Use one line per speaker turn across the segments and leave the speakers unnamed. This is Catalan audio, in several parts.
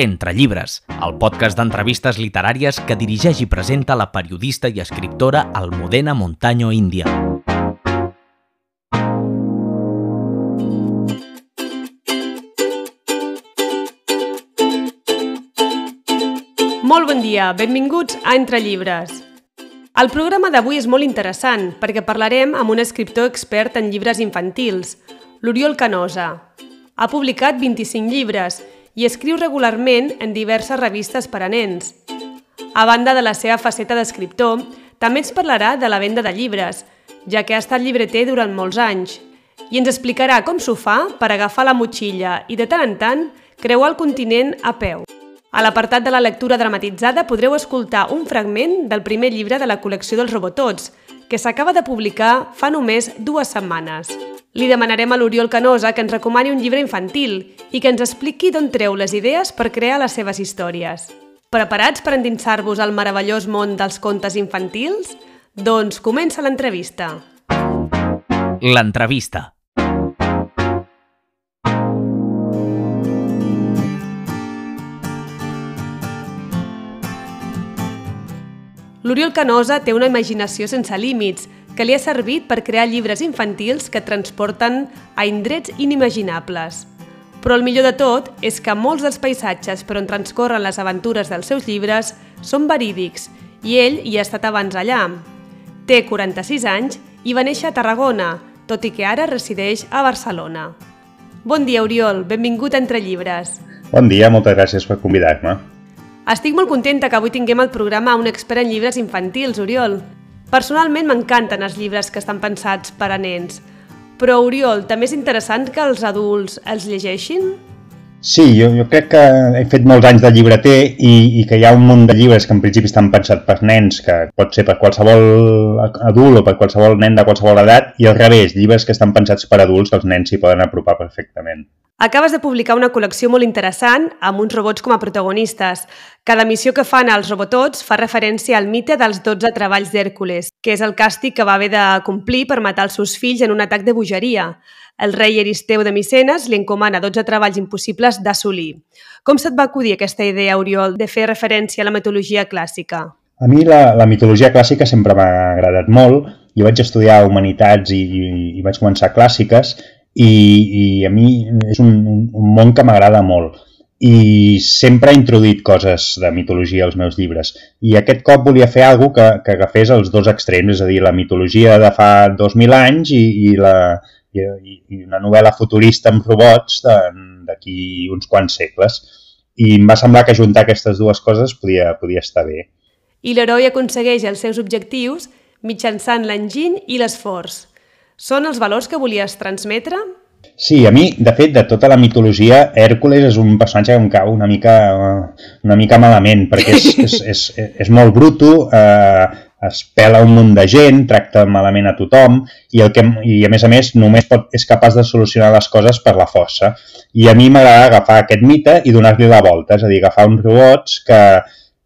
Entre llibres, el podcast d'entrevistes literàries que dirigeix i presenta la periodista i escriptora Almudena Montaño Índia.
Molt bon dia, benvinguts a Entre llibres. El programa d'avui és molt interessant perquè parlarem amb un escriptor expert en llibres infantils, l'Oriol Canosa. Ha publicat 25 llibres i escriu regularment en diverses revistes per a nens. A banda de la seva faceta d'escriptor, també ens parlarà de la venda de llibres, ja que ha estat llibreter durant molts anys, i ens explicarà com s'ho fa per agafar la motxilla i de tant en tant creuar el continent a peu. A l'apartat de la lectura dramatitzada podreu escoltar un fragment del primer llibre de la col·lecció dels Robotots, que s'acaba de publicar fa només dues setmanes. Li demanarem a l'Oriol Canosa que ens recomani un llibre infantil i que ens expliqui d'on treu les idees per crear les seves històries. Preparats per endinsar-vos al meravellós món dels contes infantils? Doncs comença l'entrevista.
L'entrevista.
L'Oriol Canosa té una imaginació sense límits que li ha servit per crear llibres infantils que transporten a indrets inimaginables. Però el millor de tot és que molts dels paisatges per on transcorren les aventures dels seus llibres són verídics i ell hi ha estat abans allà. Té 46 anys i va néixer a Tarragona, tot i que ara resideix a Barcelona. Bon dia, Oriol. Benvingut a Entre Llibres.
Bon dia, moltes gràcies per convidar-me.
Estic molt contenta que avui tinguem al programa un expert en llibres infantils, Oriol. Personalment m'encanten els llibres que estan pensats per a nens, però Oriol, també és interessant que els adults els llegeixin?
Sí, jo, jo crec que he fet molts anys de llibreter i, i que hi ha un munt de llibres que en principi estan pensats per nens, que pot ser per qualsevol adult o per qualsevol nen de qualsevol edat, i al revés, llibres que estan pensats per adults que els nens s'hi poden apropar perfectament.
Acabes de publicar una col·lecció molt interessant amb uns robots com a protagonistes. Cada missió que fan els robotots fa referència al mite dels 12 treballs d'Hèrcules, que és el càstig que va haver de complir per matar els seus fills en un atac de bogeria. El rei Eristeu de Micenes li encomana 12 treballs impossibles d'assolir. Com se't va acudir aquesta idea, Oriol, de fer referència a la mitologia clàssica?
A mi la, la mitologia clàssica sempre m'ha agradat molt. Jo vaig estudiar Humanitats i, i, i vaig començar clàssiques i, i a mi és un, un món que m'agrada molt i sempre he introduït coses de mitologia als meus llibres. I aquest cop volia fer alguna que, que agafés els dos extrems, és a dir, la mitologia de fa 2.000 anys i, i, la, i, i una novel·la futurista amb robots d'aquí uns quants segles. I em va semblar que juntar aquestes dues coses podia, podia estar bé.
I l'heroi aconsegueix els seus objectius mitjançant l'enginy i l'esforç. Són els valors que volies transmetre?
Sí, a mi, de fet, de tota la mitologia, Hèrcules és un personatge que em cau una mica, una mica malament, perquè és, és, és, és molt bruto, eh, es pela un munt de gent, tracta malament a tothom i, el que, i a més a més només pot, és capaç de solucionar les coses per la força. I a mi m'agrada agafar aquest mite i donar-li la volta, és a dir, agafar uns robots que,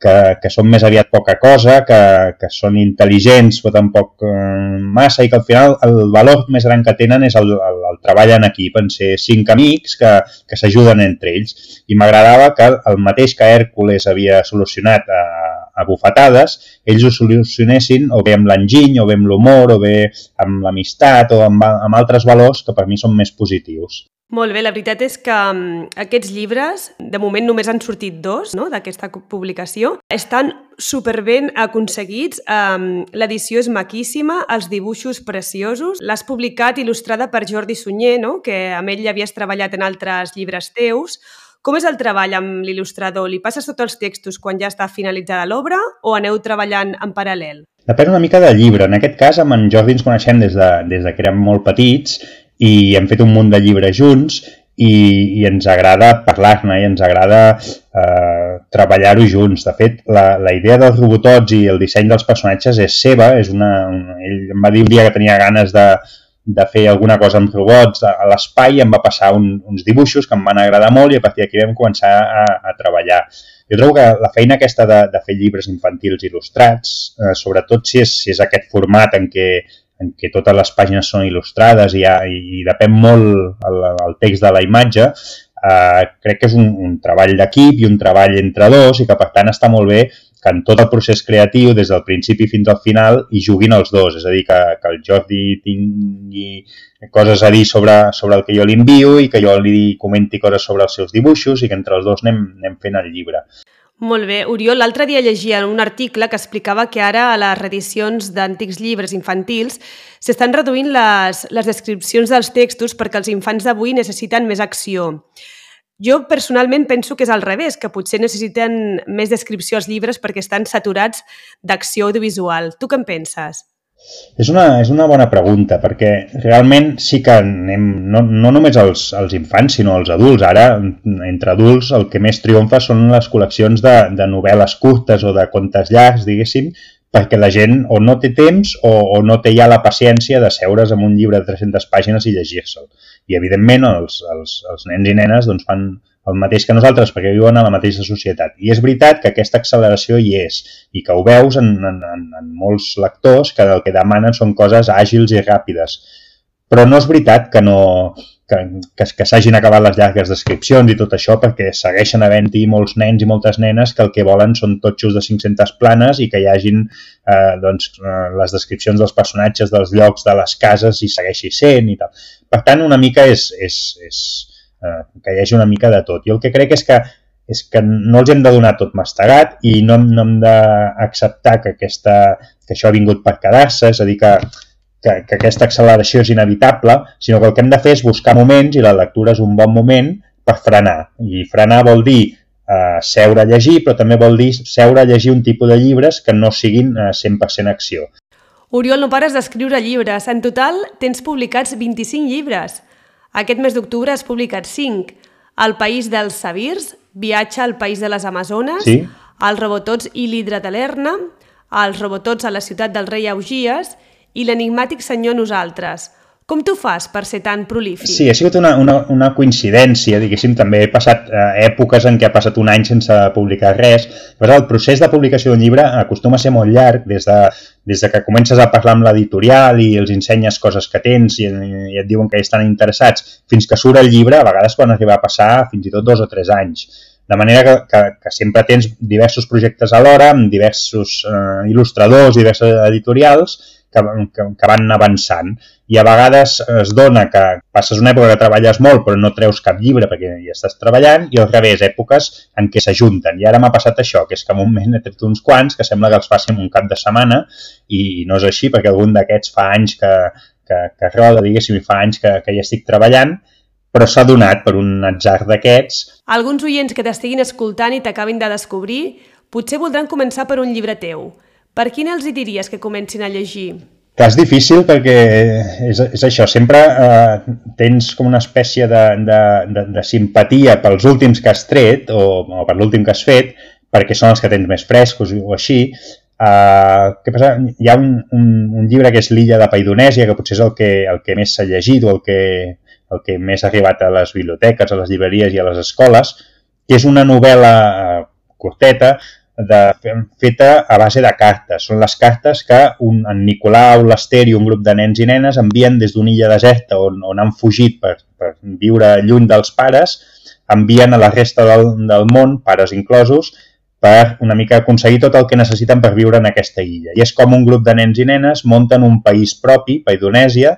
que, que són més aviat poca cosa, que, que són intel·ligents però tampoc eh, massa i que al final el valor més gran que tenen és el, el, el treball en equip, en ser cinc amics que, que s'ajuden entre ells. I m'agradava que el mateix que Hèrcules havia solucionat a, a bufetades, ells ho solucionessin o bé amb l'enginy, o bé amb l'humor, o bé amb l'amistat, o amb, amb altres valors que per mi són més positius.
Molt bé, la veritat és que um, aquests llibres, de moment només han sortit dos no?, d'aquesta publicació, estan superben aconseguits, um, l'edició és maquíssima, els dibuixos preciosos, l'has publicat il·lustrada per Jordi Sunyer, no?, que amb ell ja havies treballat en altres llibres teus. Com és el treball amb l'il·lustrador? Li passes tots els textos quan ja està finalitzada l'obra o aneu treballant en paral·lel?
Depèn una mica del llibre. En aquest cas, amb en Jordi ens coneixem des de, des de que érem molt petits i hem fet un munt de llibres junts i, i ens agrada parlar-ne i ens agrada eh, treballar-ho junts. De fet, la, la idea dels robotots i el disseny dels personatges és seva. És una, una, ell em va dir un dia que tenia ganes de, de fer alguna cosa amb robots a, l'espai em va passar un, uns dibuixos que em van agradar molt i a partir d'aquí vam començar a, a treballar. Jo trobo que la feina aquesta de, de fer llibres infantils il·lustrats, eh, sobretot si és, si és aquest format en què en què totes les pàgines són il·lustrades i, ha, i depèn molt el, el text de la imatge, eh, crec que és un, un treball d'equip i un treball entre dos i que per tant està molt bé que en tot el procés creatiu, des del principi fins al final, hi juguin els dos. És a dir, que, que el Jordi tingui coses a dir sobre, sobre el que jo li envio i que jo li comenti coses sobre els seus dibuixos i que entre els dos anem, anem fent el llibre.
Molt bé. Oriol, l'altre dia llegia un article que explicava que ara a les reedicions d'antics llibres infantils s'estan reduint les, les descripcions dels textos perquè els infants d'avui necessiten més acció. Jo personalment penso que és al revés, que potser necessiten més descripció als llibres perquè estan saturats d'acció audiovisual. Tu què en penses?
És una, és una bona pregunta, perquè realment sí que anem, no, no només els, els infants, sinó els adults. Ara, entre adults, el que més triomfa són les col·leccions de, de novel·les curtes o de contes llargs, diguéssim, perquè la gent o no té temps o, o no té ja la paciència de seure's amb un llibre de 300 pàgines i llegir-se'l. I, evidentment, els, els, els nens i nenes doncs, fan el mateix que nosaltres perquè viuen a la mateixa societat. I és veritat que aquesta acceleració hi és i que ho veus en, en, en, en molts lectors que el que demanen són coses àgils i ràpides. Però no és veritat que no que, que, que s'hagin acabat les llargues descripcions i tot això perquè segueixen havent-hi molts nens i moltes nenes que el que volen són totxos de 500 planes i que hi hagin eh, doncs, eh, les descripcions dels personatges, dels llocs, de les cases i segueixi sent i tal. Per tant, una mica és, és, és, eh, que hi hagi una mica de tot. Jo el que crec és que és que no els hem de donar tot mastegat i no, no hem d'acceptar que, aquesta, que això ha vingut per quedar-se, és a dir, que, que, que aquesta acceleració és inevitable, sinó que el que hem de fer és buscar moments, i la lectura és un bon moment, per frenar. I frenar vol dir eh, seure a llegir, però també vol dir seure a llegir un tipus de llibres que no siguin eh, 100% acció.
Oriol, no pares d'escriure llibres. En total, tens publicats 25 llibres. Aquest mes d'octubre has publicat 5. El país dels sabirs, Viatge al país de les Amazones,
sí?
Els robotots i l'hidra de l'Erna, Els robotots a la ciutat del rei Augies i l'enigmàtic senyor Nosaltres. Com tu fas per ser tan prolífic?
Sí, ha sigut una, una, una coincidència, diguéssim, també he passat eh, èpoques en què ha passat un any sense publicar res, però el procés de publicació d'un llibre acostuma a ser molt llarg, des de, des de que comences a parlar amb l'editorial i els ensenyes coses que tens i, i et diuen que estan interessats, fins que surt el llibre, a vegades poden arribar a passar fins i tot dos o tres anys. De manera que, que, que sempre tens diversos projectes alhora, amb diversos eh, il·lustradors, diversos editorials, que, que, que van avançant. I a vegades es dona que passes una època que treballes molt però no treus cap llibre perquè ja estàs treballant i al revés, èpoques en què s'ajunten. I ara m'ha passat això, que és que en un moment he tret uns quants que sembla que els faci en un cap de setmana i no és així perquè algun d'aquests fa anys que, que, que roda, diguéssim, i fa anys que, que ja estic treballant, però s'ha donat per un atzar d'aquests.
Alguns oients que t'estiguin escoltant i t'acabin de descobrir potser voldran començar per un llibre teu. Per quin els hi diries que comencin a llegir?
Que és difícil perquè és, és això, sempre eh, tens com una espècie de, de, de, de simpatia pels últims que has tret o, o per l'últim que has fet, perquè són els que tens més frescos o així. Eh, què passa? Hi ha un, un, un llibre que és L'illa de Paidonèsia, que potser és el que, el que més s'ha llegit o el que, el que més ha arribat a les biblioteques, a les llibreries i a les escoles, que és una novel·la eh, curteta de, feta a base de cartes. Són les cartes que un, en Nicolau, l'Ester i un grup de nens i nenes envien des d'una illa deserta on, on han fugit per, per viure lluny dels pares, envien a la resta del, del món, pares inclosos, per una mica aconseguir tot el que necessiten per viure en aquesta illa. I és com un grup de nens i nenes munten un país propi, Paidonèsia,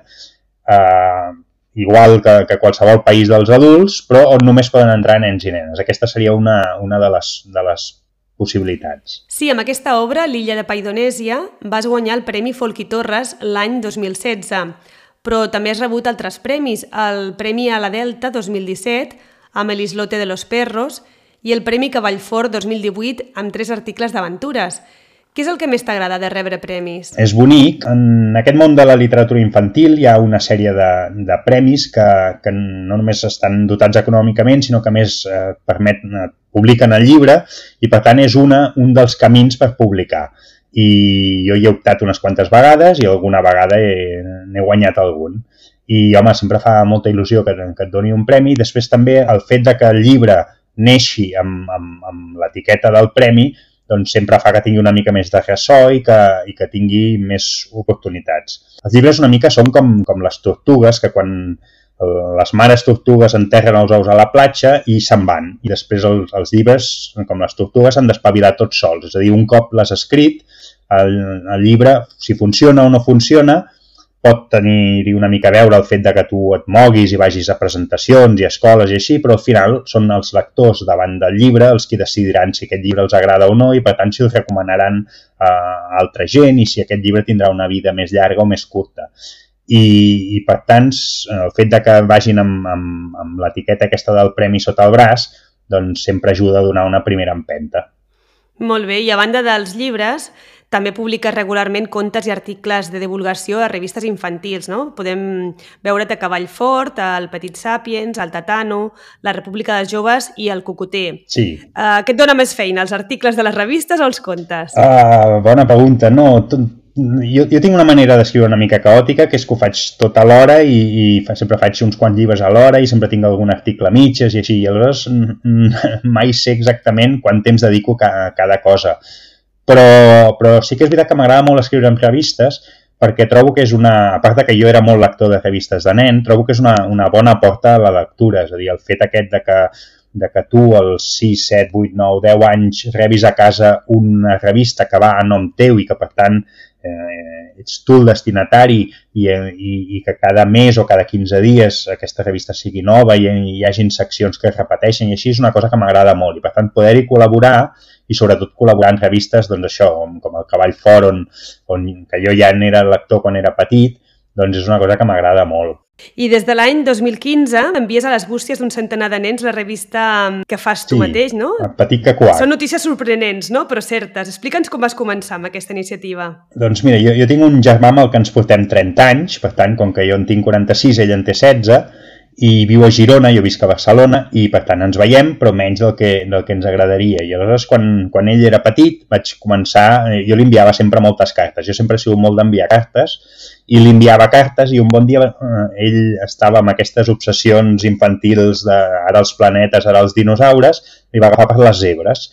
eh, igual que, que qualsevol país dels adults, però on només poden entrar nens i nenes. Aquesta seria una, una de, les, de les possibilitats.
Sí, amb aquesta obra, l'illa de Paidonèsia, vas guanyar el Premi Folqui Torres l'any 2016, però també has rebut altres premis, el Premi a la Delta 2017, amb El Islote de los Perros, i el Premi Cavallfort 2018 amb tres articles d'aventures. Què és el que més t'agrada de rebre premis?
És bonic. En aquest món de la literatura infantil hi ha una sèrie de, de premis que, que no només estan dotats econòmicament, sinó que més eh, permet, eh, publiquen el llibre i per tant és una, un dels camins per publicar. I jo hi he optat unes quantes vegades i alguna vegada n'he guanyat algun. I home, sempre fa molta il·lusió que, que et doni un premi. Després també el fet de que el llibre neixi amb, amb, amb l'etiqueta del premi doncs sempre fa que tingui una mica més de ressò i que, i que tingui més oportunitats. Els llibres una mica són com, com les tortugues, que quan les mares tortugues enterren els ous a la platja i se'n van. I després els, els llibres, com les tortugues, s'han d'espavilar tots sols. És a dir, un cop l'has escrit, el, el llibre, si funciona o no funciona, pot tenir una mica a veure el fet de que tu et moguis i vagis a presentacions i a escoles i així, però al final són els lectors davant del llibre els qui decidiran si aquest llibre els agrada o no i per tant si el recomanaran a altra gent i si aquest llibre tindrà una vida més llarga o més curta i, i per tant el fet de que vagin amb, amb, amb l'etiqueta aquesta del premi sota el braç doncs sempre ajuda a donar una primera empenta.
Molt bé, i a banda dels llibres, també publica regularment contes i articles de divulgació a revistes infantils, no? Podem veure't a Cavall Fort, al Petit Sapiens, al Tatano, la República dels Joves i el Cocoter.
Sí.
Uh, què et dona més feina, els articles de les revistes o els contes?
Uh, bona pregunta. No, tot, jo, jo tinc una manera d'escriure una mica caòtica, que és que ho faig tot alhora i, i fa, sempre faig uns quants llibres alhora i sempre tinc algun article a mitges i així, i aleshores mai sé exactament quant temps dedico a cada cosa. Però, però sí que és veritat que m'agrada molt escriure en revistes perquè trobo que és una, a part que jo era molt lector de revistes de nen, trobo que és una, una bona porta a la lectura, és a dir, el fet aquest de que de que tu als 6, 7, 8, 9, 10 anys rebis a casa una revista que va a nom teu i que per tant eh, ets tu el destinatari i, i, i que cada mes o cada 15 dies aquesta revista sigui nova i, i hi hagin seccions que es repeteixen i així és una cosa que m'agrada molt i per tant poder-hi col·laborar i sobretot col·laborar en revistes doncs això, com el Cavall Fort on, on que jo ja n'era lector quan era petit doncs és una cosa que m'agrada molt.
I des de l'any 2015 envies a les bústies d'un centenar de nens la revista que fas tu
sí,
mateix, no?
Petit quart.
Són notícies sorprenents, no? Però certes. Explica'ns com vas començar amb aquesta iniciativa.
Doncs mira, jo, jo tinc un germà amb el que ens portem 30 anys, per tant, com que jo en tinc 46, ell en té 16, i viu a Girona, jo visc a Barcelona, i per tant ens veiem, però menys del que, del que ens agradaria. I aleshores, quan, quan ell era petit, vaig començar... Eh, jo li enviava sempre moltes cartes. Jo sempre he sigut molt d'enviar cartes, i li enviava cartes, i un bon dia eh, ell estava amb aquestes obsessions infantils de ara els planetes, ara els dinosaures, i va agafar per les zebres.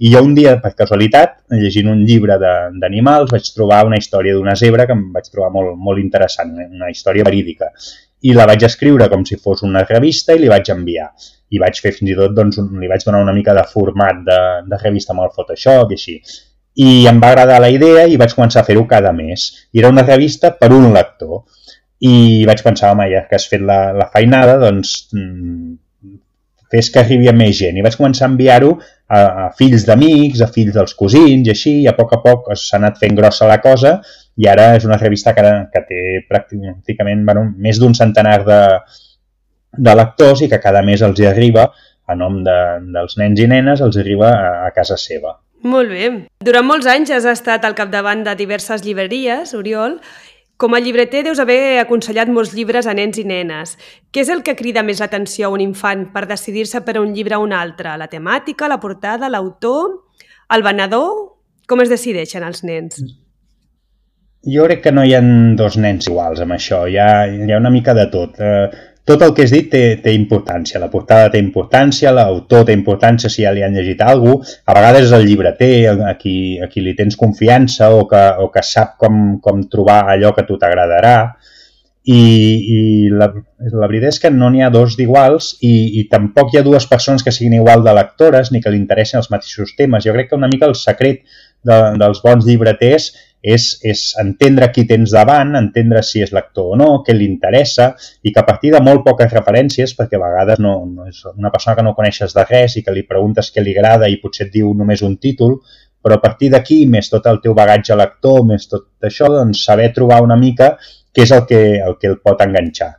I jo un dia, per casualitat, llegint un llibre d'animals, vaig trobar una història d'una zebra que em vaig trobar molt, molt interessant, una història verídica i la vaig escriure com si fos una revista i li vaig enviar. I vaig fer fins i tot, doncs, un, li vaig donar una mica de format de, de revista amb el Photoshop i així. I em va agradar la idea i vaig començar a fer-ho cada mes. I era una revista per un lector. I vaig pensar, home, ja que has fet la, la feinada, doncs mm, fes que arribi a més gent. I vaig començar a enviar-ho a, a fills d'amics, a fills dels cosins i així, i a poc a poc s'ha anat fent grossa la cosa i ara és una revista que, que té pràcticament bueno, més d'un centenar de, de lectors i que cada mes els hi arriba, a nom de, dels nens i nenes, els arriba a, a casa seva.
Molt bé. Durant molts anys has estat al capdavant de diverses llibreries, Oriol, com a llibreter deus haver aconsellat molts llibres a nens i nenes. Què és el que crida més l'atenció a un infant per decidir-se per un llibre o un altre? La temàtica, la portada, l'autor, el venedor? Com es decideixen els nens?
Jo crec que no hi ha dos nens iguals amb això, hi ha, hi ha una mica de tot. Eh, tot el que has dit té, té importància. La portada té importància, l'autor té importància si ja li han llegit alguna cosa. A vegades el llibreter, a qui, a qui li tens confiança o que, o que sap com, com trobar allò que a tu t'agradarà. I, i la, la veritat és que no n'hi ha dos d'iguals i, i tampoc hi ha dues persones que siguin igual de lectores ni que li interessen els mateixos temes. Jo crec que una mica el secret de, dels bons llibreters és, és entendre qui tens davant, entendre si és lector o no, què li interessa, i que a partir de molt poques referències, perquè a vegades no, no és una persona que no coneixes de res i que li preguntes què li agrada i potser et diu només un títol, però a partir d'aquí, més tot el teu bagatge lector, més tot això, doncs saber trobar una mica què és el que, el que el pot enganxar.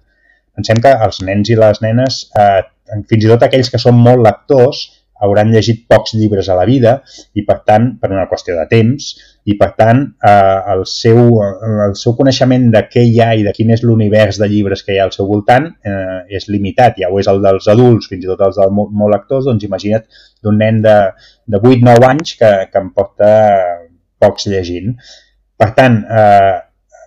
Pensem que els nens i les nenes, eh, fins i tot aquells que són molt lectors, hauran llegit pocs llibres a la vida i, per tant, per una qüestió de temps, i, per tant, eh, el, seu, el seu coneixement de què hi ha i de quin és l'univers de llibres que hi ha al seu voltant eh, és limitat. Ja ho és el dels adults, fins i tot els dels molt, lectors, doncs imagina't d'un nen de, de 8-9 anys que, que em porta pocs llegint. Per tant, eh,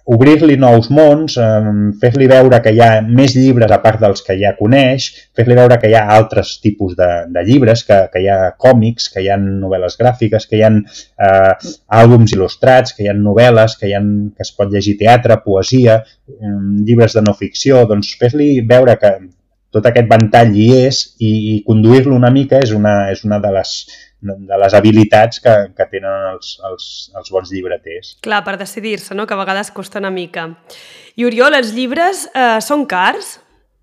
obrir-li nous mons, eh, fer-li veure que hi ha més llibres a part dels que ja coneix, fer-li veure que hi ha altres tipus de, de llibres, que, que hi ha còmics, que hi ha novel·les gràfiques, que hi ha eh, àlbums il·lustrats, que hi ha novel·les, que, hi ha, que es pot llegir teatre, poesia, eh, llibres de no ficció, doncs fer-li veure que tot aquest ventall hi és i, i conduir-lo una mica és una, és una de les, de les habilitats que, que tenen els, els, els bons llibreters.
Clar, per decidir-se, no? que a vegades costa una mica. I Oriol, els llibres eh, són cars?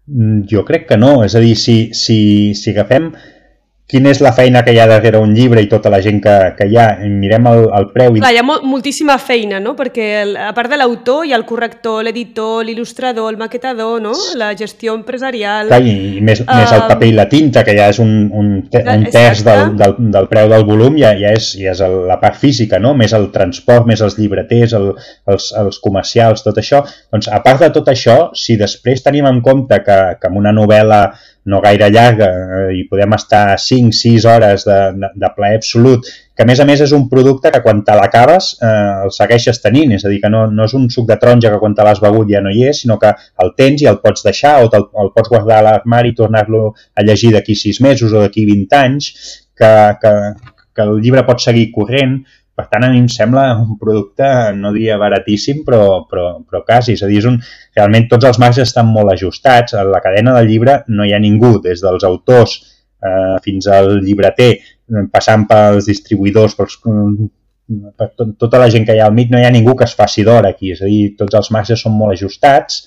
Mm, jo crec que no, és a dir, si, si, si agafem quina és la feina que hi ha darrere un llibre i tota la gent que, que hi ha, mirem el, el preu... I...
Clar, hi ha mol, moltíssima feina, no? Perquè el, a part de l'autor hi ha el corrector, l'editor, l'il·lustrador, el maquetador, no? La gestió empresarial...
Clar, i, i més, uh... més el paper i la tinta, que ja és un, un, un terç del, del, del preu del volum, ja, ja és, ja és la part física, no? Més el transport, més els llibreters, el, els, els comercials, tot això. Doncs, a part de tot això, si després tenim en compte que, que en una novel·la no gaire llarga eh, i podem estar 5-6 hores de, de, de plaer absolut, que a més a més és un producte que quan te l'acabes eh, el segueixes tenint, és a dir, que no, no és un suc de taronja que quan te l'has begut ja no hi és, sinó que el tens i el pots deixar o el, el pots guardar a l'armari i tornar-lo a llegir d'aquí 6 mesos o d'aquí 20 anys, que, que, que el llibre pot seguir corrent, per tant, a mi em sembla un producte, no diria baratíssim, però, però, però quasi. És a dir, és un, realment tots els marges estan molt ajustats. A la cadena del llibre no hi ha ningú, des dels autors eh, fins al llibreter, passant pels distribuïdors, pels, per tot, tota la gent que hi ha al mig, no hi ha ningú que es faci d'hora aquí. És a dir, tots els marges són molt ajustats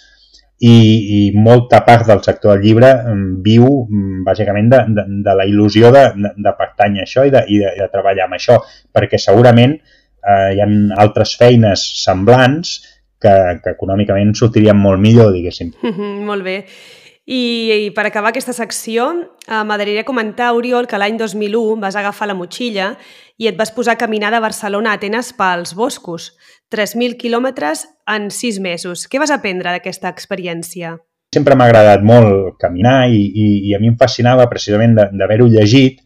i, i molta part del sector del llibre mm, viu mm, bàsicament de, de, de la il·lusió de, de, de a això i de, i de, de treballar amb això, perquè segurament eh, hi ha altres feines semblants que, que econòmicament sortirien molt millor, diguéssim.
molt bé. I, I per acabar aquesta secció, eh, comentar, Oriol, que l'any 2001 vas agafar la motxilla i et vas posar a caminar de Barcelona a Atenes pels boscos. 3.000 quilòmetres en 6 mesos. Què vas aprendre d'aquesta experiència?
Sempre m'ha agradat molt caminar i, i, i a mi em fascinava precisament d'haver-ho llegit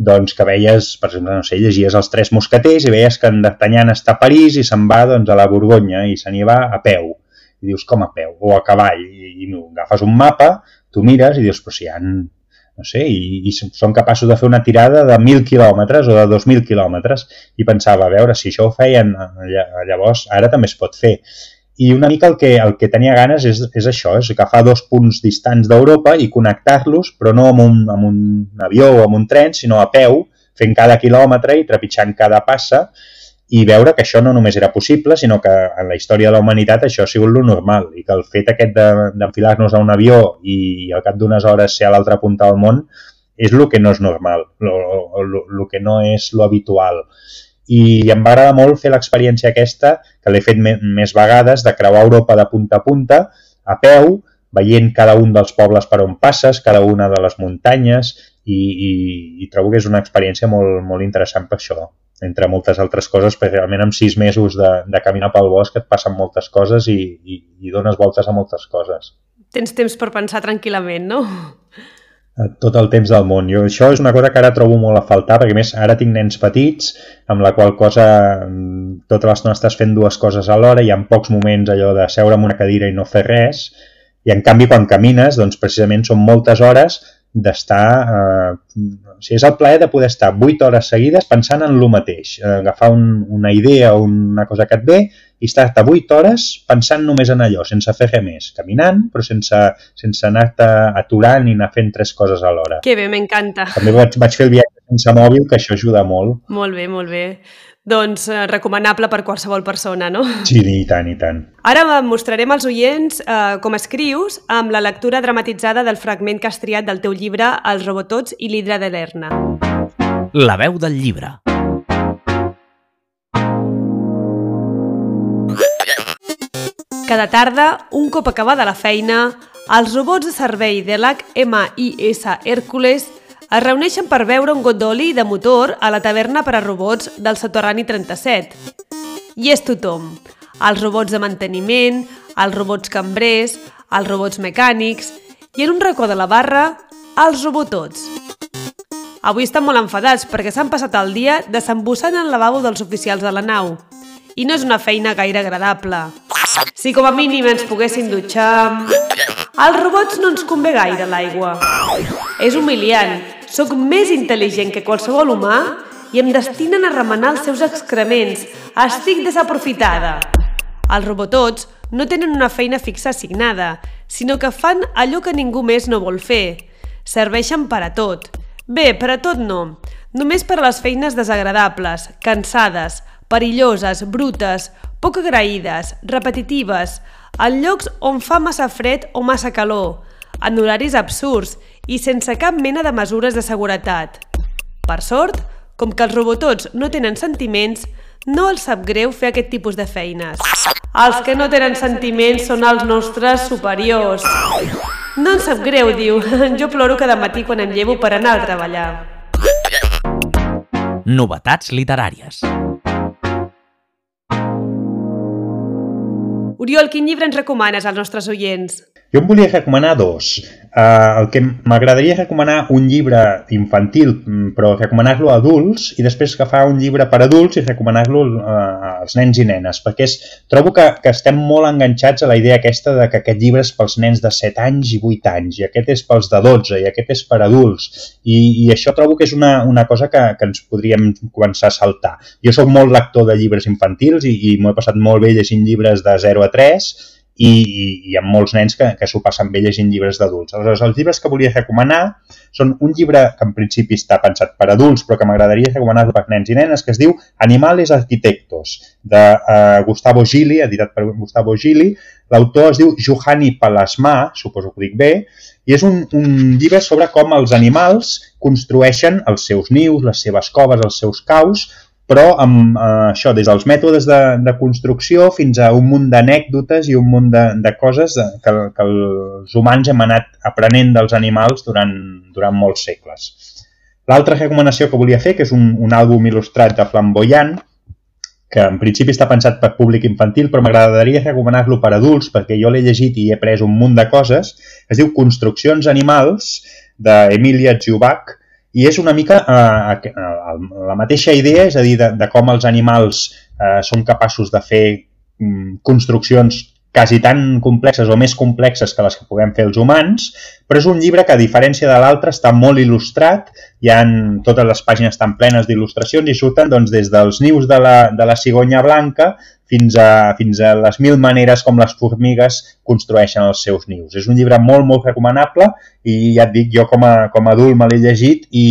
doncs que veies, per exemple, no sé, llegies els Tres Mosqueters i veies que en D'Artagnan està a París i se'n va doncs, a la Borgonya i se n'hi va a peu. I dius, com a peu? O a cavall. I, i agafes un mapa, tu mires i dius, però si hi ha no sé, i, i són capaços de fer una tirada de 1.000 quilòmetres o de 2.000 quilòmetres i pensava, a veure, si això ho feien llavors, ara també es pot fer. I una mica el que, el que tenia ganes és, és això, és agafar dos punts distants d'Europa i connectar-los, però no amb un, amb un avió o amb un tren, sinó a peu, fent cada quilòmetre i trepitjant cada passa, i veure que això no només era possible, sinó que en la història de la humanitat això ha sigut lo normal i que el fet aquest d'enfilar-nos a un avió i al cap d'unes hores ser a l'altra punta del món és el que no és normal, el que no és lo habitual. I em va agradar molt fer l'experiència aquesta, que l'he fet més vegades, de creuar Europa de punta a punta, a peu, veient cada un dels pobles per on passes, cada una de les muntanyes, i, i, i trobo que és una experiència molt, molt interessant per això entre moltes altres coses, perquè realment amb sis mesos de, de caminar pel bosc et passen moltes coses i, i, i dones voltes a moltes coses.
Tens temps per pensar tranquil·lament, no?
Eh, tot el temps del món. Jo, això és una cosa que ara trobo molt a faltar, perquè més ara tinc nens petits, amb la qual cosa mm, tota l'estona estàs fent dues coses alhora, hi ha pocs moments allò de seure en una cadira i no fer res, i en canvi quan camines, doncs precisament són moltes hores d'estar... Eh, o sigui, és el plaer de poder estar 8 hores seguides pensant en el mateix, eh, agafar un, una idea o una cosa que et ve i estar-te 8 hores pensant només en allò, sense fer res més, caminant, però sense, sense anar-te aturant i anar fent tres coses alhora.
Que bé, m'encanta.
També vaig, vaig fer el viatge sense mòbil, que això ajuda molt.
Molt bé, molt bé. Doncs eh, recomanable per qualsevol persona, no?
Sí, i tant, i tant.
Ara mostrarem als oients eh, com escrius amb la lectura dramatitzada del fragment que has triat del teu llibre Els robotots i l'hidra de l'Erna.
La veu del llibre.
Cada tarda, un cop acabada la feina, els robots de servei de l'HMIS Hèrcules es reuneixen per veure un got d'oli de motor a la taverna per a robots del soterrani 37. I és tothom. Els robots de manteniment, els robots cambrers, els robots mecànics i en un racó de la barra, els robotots. Avui estan molt enfadats perquè s'han passat el dia desembussant el lavabo dels oficials de la nau. I no és una feina gaire agradable. Si com a mínim ens poguessin dutxar... Als robots no ens convé gaire l'aigua. És humiliant. Sóc més intel·ligent que qualsevol humà i em destinen a remenar els seus excrements. Estic desaprofitada. Els robotots no tenen una feina fixa assignada, sinó que fan allò que ningú més no vol fer. Serveixen per a tot. Bé, per a tot no. Només per a les feines desagradables, cansades, perilloses, brutes, poc agraïdes, repetitives, en llocs on fa massa fred o massa calor, en horaris absurds i sense cap mena de mesures de seguretat. Per sort, com que els robotots no tenen sentiments, no els sap greu fer aquest tipus de feines. Els que no tenen sentiments són els nostres superiors. No em sap greu, diu. Jo ploro cada matí quan em llevo per anar a treballar.
Novetats literàries.
Oriol, quin llibre ens recomanes als nostres oients?
Jo em volia recomanar dos. Uh, el que m'agradaria recomanar un llibre infantil, mm, però recomanar-lo a adults, i després agafar un llibre per adults i recomanar-lo uh, als nens i nenes, perquè és, trobo que, que estem molt enganxats a la idea aquesta de que aquest llibre és pels nens de 7 anys i 8 anys, i aquest és pels de 12, i aquest és per adults, i, i això trobo que és una, una cosa que, que ens podríem començar a saltar. Jo sóc molt lector de llibres infantils i, i m'ho he passat molt bé llegint llibres de 0 a 3, i, i hi ha molts nens que, que s'ho passen bé llegint llibres d'adults. Aleshores, els llibres que volia recomanar són un llibre que en principi està pensat per adults, però que m'agradaria recomanar per nens i nenes, que es diu Animales Arquitectos, de uh, Gustavo Gili, editat per Gustavo Gili. L'autor es diu Juhani Palasmà, suposo que ho dic bé, i és un, un llibre sobre com els animals construeixen els seus nius, les seves coves, els seus caus, però amb eh, això, des dels mètodes de, de construcció fins a un munt d'anècdotes i un munt de, de coses que, que els humans hem anat aprenent dels animals durant, durant molts segles. L'altra recomanació que volia fer, que és un, un àlbum il·lustrat de Flamboyant, que en principi està pensat per públic infantil, però m'agradaria recomanar-lo per adults, perquè jo l'he llegit i he après un munt de coses, es diu Construccions animals, d'Emilia Jubach, i és una mica eh, la mateixa idea, és a dir, de, de com els animals eh, són capaços de fer mm, construccions quasi tan complexes o més complexes que les que puguem fer els humans, però és un llibre que, a diferència de l'altre, està molt il·lustrat, hi ha totes les pàgines estan plenes d'il·lustracions i surten doncs, des dels nius de la, de la cigonya blanca fins a, fins a les mil maneres com les formigues construeixen els seus nius. És un llibre molt, molt recomanable i ja et dic, jo com a, com a adult me l'he llegit i,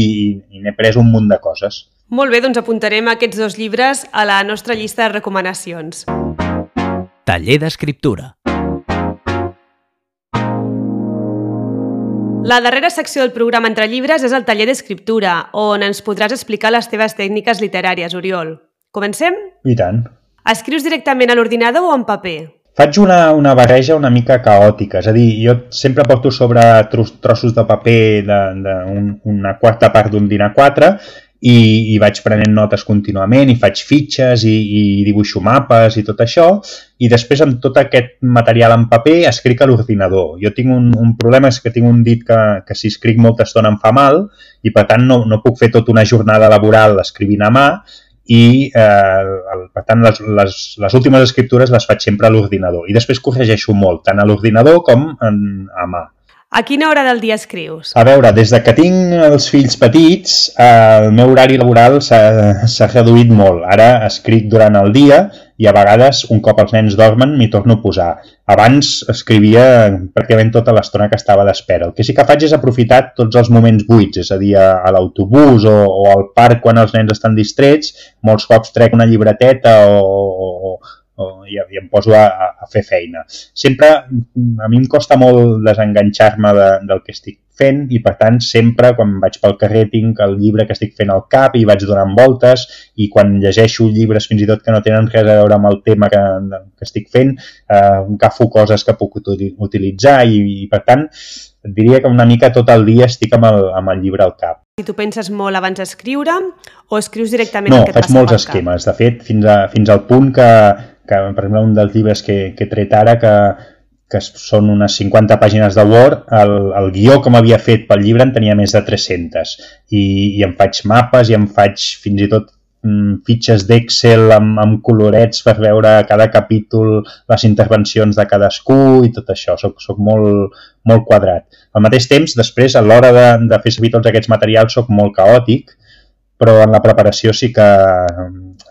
i n'he pres un munt de coses.
Molt bé, doncs apuntarem aquests dos llibres a la nostra llista de recomanacions.
Taller d'escriptura.
La darrera secció del programa Entre llibres és el taller d'escriptura, on ens podràs explicar les teves tècniques literàries, Oriol. Comencem?
I tant.
Escrius directament a l'ordinador o en paper?
Faig una, una barreja una mica caòtica, és a dir, jo sempre porto sobre trossos de paper de, de un, una quarta part d'un dinar 4 i, i vaig prenent notes contínuament i faig fitxes i, i dibuixo mapes i tot això i després amb tot aquest material en paper escric a l'ordinador. Jo tinc un, un problema, és que tinc un dit que, que si escric molta estona em fa mal i per tant no, no puc fer tota una jornada laboral escrivint a mà i eh, el, per tant les, les, les últimes escriptures les faig sempre a l'ordinador i després corregeixo molt, tant a l'ordinador com en, a mà.
A quina hora del dia escrius?
A veure, des de que tinc els fills petits, el meu horari laboral s'ha reduït molt. Ara escric durant el dia i a vegades, un cop els nens dormen, m'hi torno a posar. Abans escrivia pràcticament tota l'estona que estava d'espera. El que sí que faig és aprofitar tots els moments buits, és a dir, a l'autobús o, o al parc quan els nens estan distrets, molts cops trec una llibreteta o, o, i, i em poso a, a fer feina. Sempre, a mi em costa molt desenganxar-me de, del que estic fent i per tant sempre quan vaig pel carrer tinc el llibre que estic fent al cap i vaig donant voltes i quan llegeixo llibres fins i tot que no tenen res a veure amb el tema que, que estic fent eh, agafo coses que puc utilitzar i, i per tant et diria que una mica tot el dia estic amb el, amb el llibre al cap.
Si tu penses molt abans d'escriure o escrius directament
no,
el que et
passa molts esquemes. De fet, fins, a, fins al punt que, que, per exemple, un dels llibres que, que he tret ara, que, que són unes 50 pàgines de Word, el, el guió que m'havia fet pel llibre en tenia més de 300 i, i em faig mapes i em faig fins i tot mm, fitxes d'Excel amb, amb colorets per veure cada capítol les intervencions de cadascú i tot això, soc, soc molt, molt quadrat. Al mateix temps, després, a l'hora de, de fer servir tots aquests materials, soc molt caòtic, però en la preparació sí que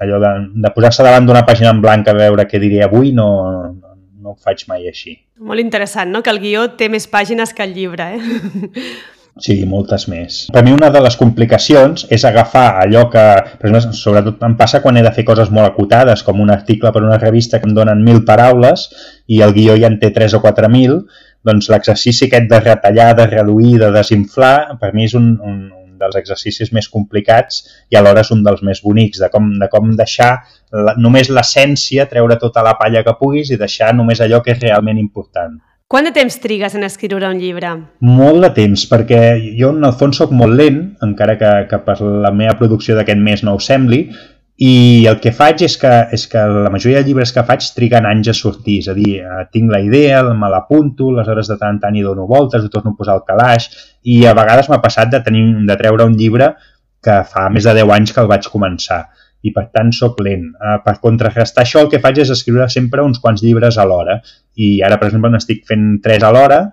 allò de, de posar-se davant d'una pàgina en blanc a veure què diré avui no, no ho faig mai així.
Molt interessant, no?, que el guió té més pàgines que el llibre, eh?
Sí, moltes més. Per mi una de les complicacions és agafar allò que, per exemple, sobretot em passa quan he de fer coses molt acotades, com un article per una revista que em donen mil paraules i el guió ja en té 3 o 4.000, doncs l'exercici aquest de retallar, de reduir, de desinflar, per mi és un, un, dels exercicis més complicats i alhora és un dels més bonics, de com, de com deixar la, només l'essència, treure tota la palla que puguis i deixar només allò que és realment important.
Quant de temps trigues en escriure un llibre?
Molt de temps, perquè jo en el fons sóc molt lent, encara que, que per la meva producció d'aquest mes no ho sembli, i el que faig és que, és que la majoria de llibres que faig triguen anys a sortir, és a dir, eh, tinc la idea, me l'apunto, les hores de tant en tant hi dono voltes, ho torno a posar al calaix, i a vegades m'ha passat de, tenir, de treure un llibre que fa més de 10 anys que el vaig començar i per tant sóc lent. Uh, per contrarrestar això el que faig és escriure sempre uns quants llibres a l'hora i ara per exemple n'estic fent tres a l'hora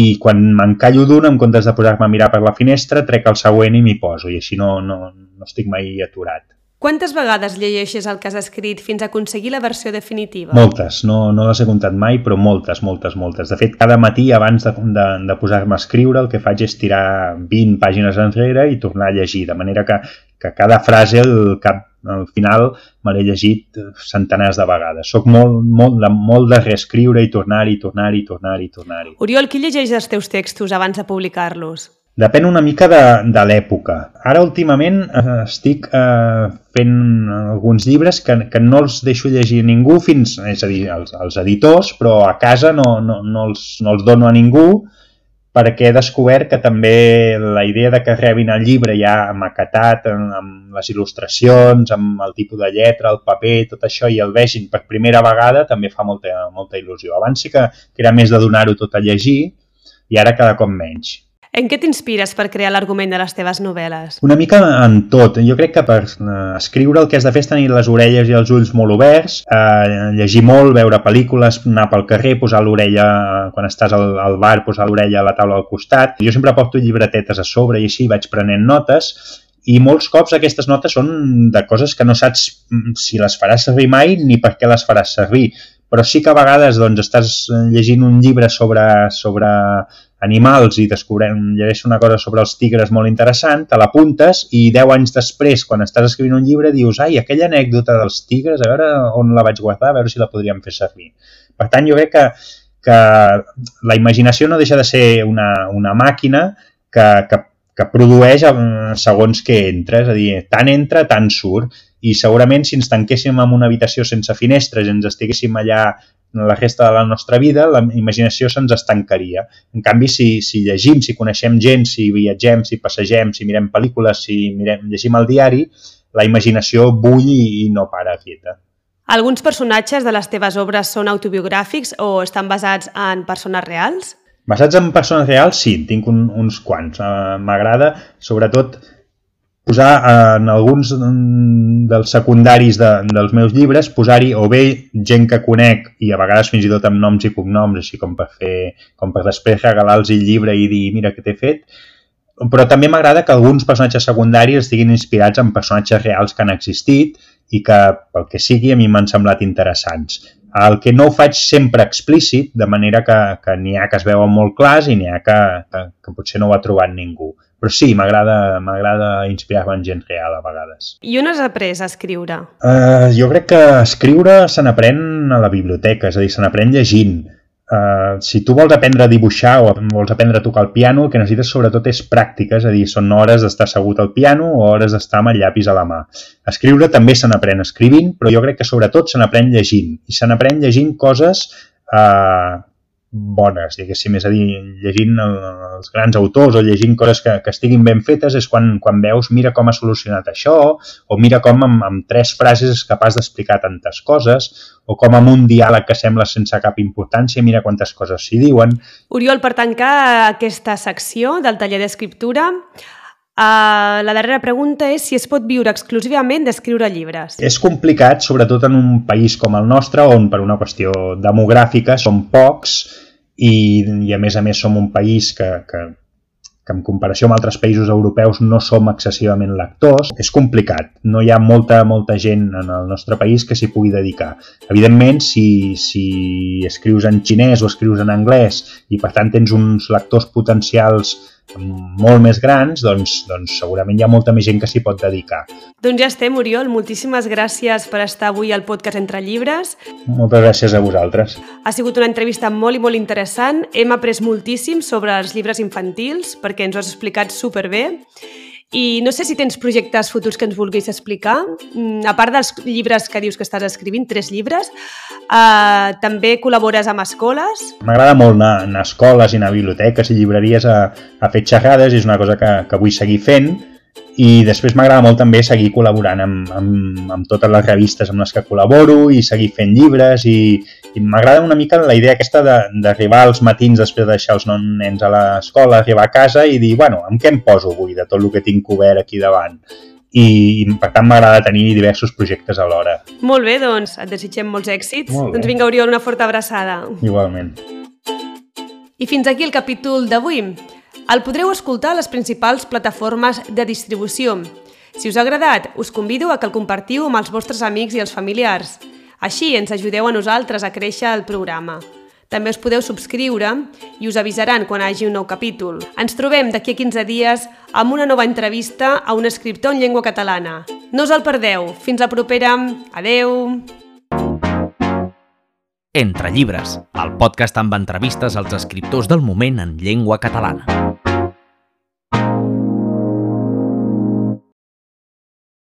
i quan m'encallo d'un en comptes de posar-me a mirar per la finestra trec el següent i m'hi poso i així no, no, no estic mai aturat.
Quantes vegades llegeixes el que has escrit fins a aconseguir la versió definitiva?
Moltes, no, no les he comptat mai, però moltes, moltes, moltes. De fet, cada matí abans de, de, de posar-me a escriure el que faig és tirar 20 pàgines enrere i tornar a llegir, de manera que, que cada frase al cap al final me l'he llegit centenars de vegades. Soc molt, molt, de, molt de reescriure i tornar-hi, tornar-hi, tornar-hi, tornar-hi.
Oriol, qui llegeix els teus textos abans de publicar-los?
Depèn una mica de, de l'època. Ara, últimament, eh, estic eh, fent alguns llibres que, que no els deixo llegir a ningú fins, és a dir, als, als editors, però a casa no, no, no, els, no els dono a ningú perquè he descobert que també la idea de que rebin el llibre ja maquetat, amb, amb les il·lustracions, amb el tipus de lletra, el paper, tot això, i el vegin per primera vegada, també fa molta, molta il·lusió. Abans sí que, que era més de donar-ho tot a llegir, i ara cada cop menys.
En què t'inspires per crear l'argument de les teves novel·les?
Una mica en tot. Jo crec que per eh, escriure el que has de fer és tenir les orelles i els ulls molt oberts, eh, llegir molt, veure pel·lícules, anar pel carrer, posar l'orella, quan estàs al, al bar, posar l'orella a la taula al costat. Jo sempre porto llibretetes a sobre i així vaig prenent notes i molts cops aquestes notes són de coses que no saps mm, si les faràs servir mai ni per què les faràs servir però sí que a vegades doncs, estàs llegint un llibre sobre, sobre animals i descobrem, llegeix una cosa sobre els tigres molt interessant, te l'apuntes i 10 anys després, quan estàs escrivint un llibre, dius, ai, aquella anècdota dels tigres, a veure on la vaig guardar, a veure si la podríem fer servir. Per tant, jo crec que, que la imaginació no deixa de ser una, una màquina que, que, que produeix segons què entra, és a dir, tant entra, tant surt, i segurament si ens tanquéssim en una habitació sense finestres i ens estiguéssim allà la resta de la nostra vida, la imaginació se'ns estancaria. En canvi, si, si llegim, si coneixem gent, si viatgem, si passegem, si mirem pel·lícules, si mirem, llegim el diari, la imaginació bull i, i no para quieta.
Alguns personatges de les teves obres són autobiogràfics o estan basats en persones reals?
Basats en persones reals, sí, tinc un, uns quants. Uh, M'agrada, sobretot, posar en alguns dels secundaris de, dels meus llibres, posar-hi o bé gent que conec i a vegades fins i tot amb noms i cognoms, així com per fer, com per després regalar-los el llibre i dir mira què t'he fet, però també m'agrada que alguns personatges secundaris estiguin inspirats en personatges reals que han existit i que, pel que sigui, a mi m'han semblat interessants. El que no ho faig sempre explícit, de manera que, que n'hi ha que es veuen molt clars i n'hi ha que, que, que potser no ho ha trobat ningú. Però sí, m'agrada inspirar-me en gent real a vegades.
I on has après a escriure?
Uh, jo crec que escriure se n'aprèn a la biblioteca, és a dir, se n'aprèn llegint. Uh, si tu vols aprendre a dibuixar o vols aprendre a tocar el piano, el que necessites sobretot és pràctica, és a dir, són hores d'estar assegut al piano o hores d'estar amb el llapis a la mà. Escriure també se n'aprèn escrivint, però jo crec que sobretot se n'aprèn llegint. I se n'aprèn llegint coses uh, bones, diguéssim, és a dir, llegint els grans autors o llegint coses que, que estiguin ben fetes és quan, quan veus mira com ha solucionat això o mira com amb, amb tres frases és capaç d'explicar tantes coses o com amb un diàleg que sembla sense cap importància mira quantes coses s'hi diuen.
Oriol, per tancar aquesta secció del taller d'escriptura, Uh, la darrera pregunta és si es pot viure exclusivament d'escriure llibres.
És complicat, sobretot en un país com el nostre, on per una qüestió demogràfica som pocs i, i a més a més som un país que, que que en comparació amb altres països europeus no som excessivament lectors, és complicat. No hi ha molta, molta gent en el nostre país que s'hi pugui dedicar. Evidentment, si, si escrius en xinès o escrius en anglès i per tant tens uns lectors potencials molt més grans, doncs, doncs segurament hi ha molta més gent que s'hi pot dedicar.
Doncs ja estem, Oriol. Moltíssimes gràcies per estar avui al podcast Entre Llibres.
Moltes gràcies a vosaltres.
Ha sigut una entrevista molt i molt interessant. Hem après moltíssim sobre els llibres infantils perquè ens ho has explicat superbé. I no sé si tens projectes futurs que ens vulguis explicar. Mm, a part dels llibres que dius que estàs escrivint, tres llibres, eh, també col·labores amb escoles?
M'agrada molt anar, anar a escoles i anar a biblioteques i llibreries a, a fer xerrades és una cosa que, que vull seguir fent i després m'agrada molt també seguir col·laborant amb, amb, amb totes les revistes amb les que col·laboro i seguir fent llibres i, i m'agrada una mica la idea aquesta d'arribar als matins després de deixar els nens a l'escola, arribar a casa i dir, bueno, amb què em poso avui de tot el que tinc obert aquí davant? I, i per tant m'agrada tenir diversos projectes alhora.
Molt bé, doncs et desitgem molts èxits. Molt doncs vinga, Oriol, una forta abraçada.
Igualment.
I fins aquí el capítol d'avui. El podreu escoltar a les principals plataformes de distribució. Si us ha agradat, us convido a que el compartiu amb els vostres amics i els familiars. Així ens ajudeu a nosaltres a créixer el programa. També us podeu subscriure i us avisaran quan hagi un nou capítol. Ens trobem d'aquí a 15 dies amb una nova entrevista a un escriptor en llengua catalana. No us el perdeu. Fins la propera. Adeu!
Entre llibres, el podcast amb entrevistes als escriptors del moment en llengua catalana.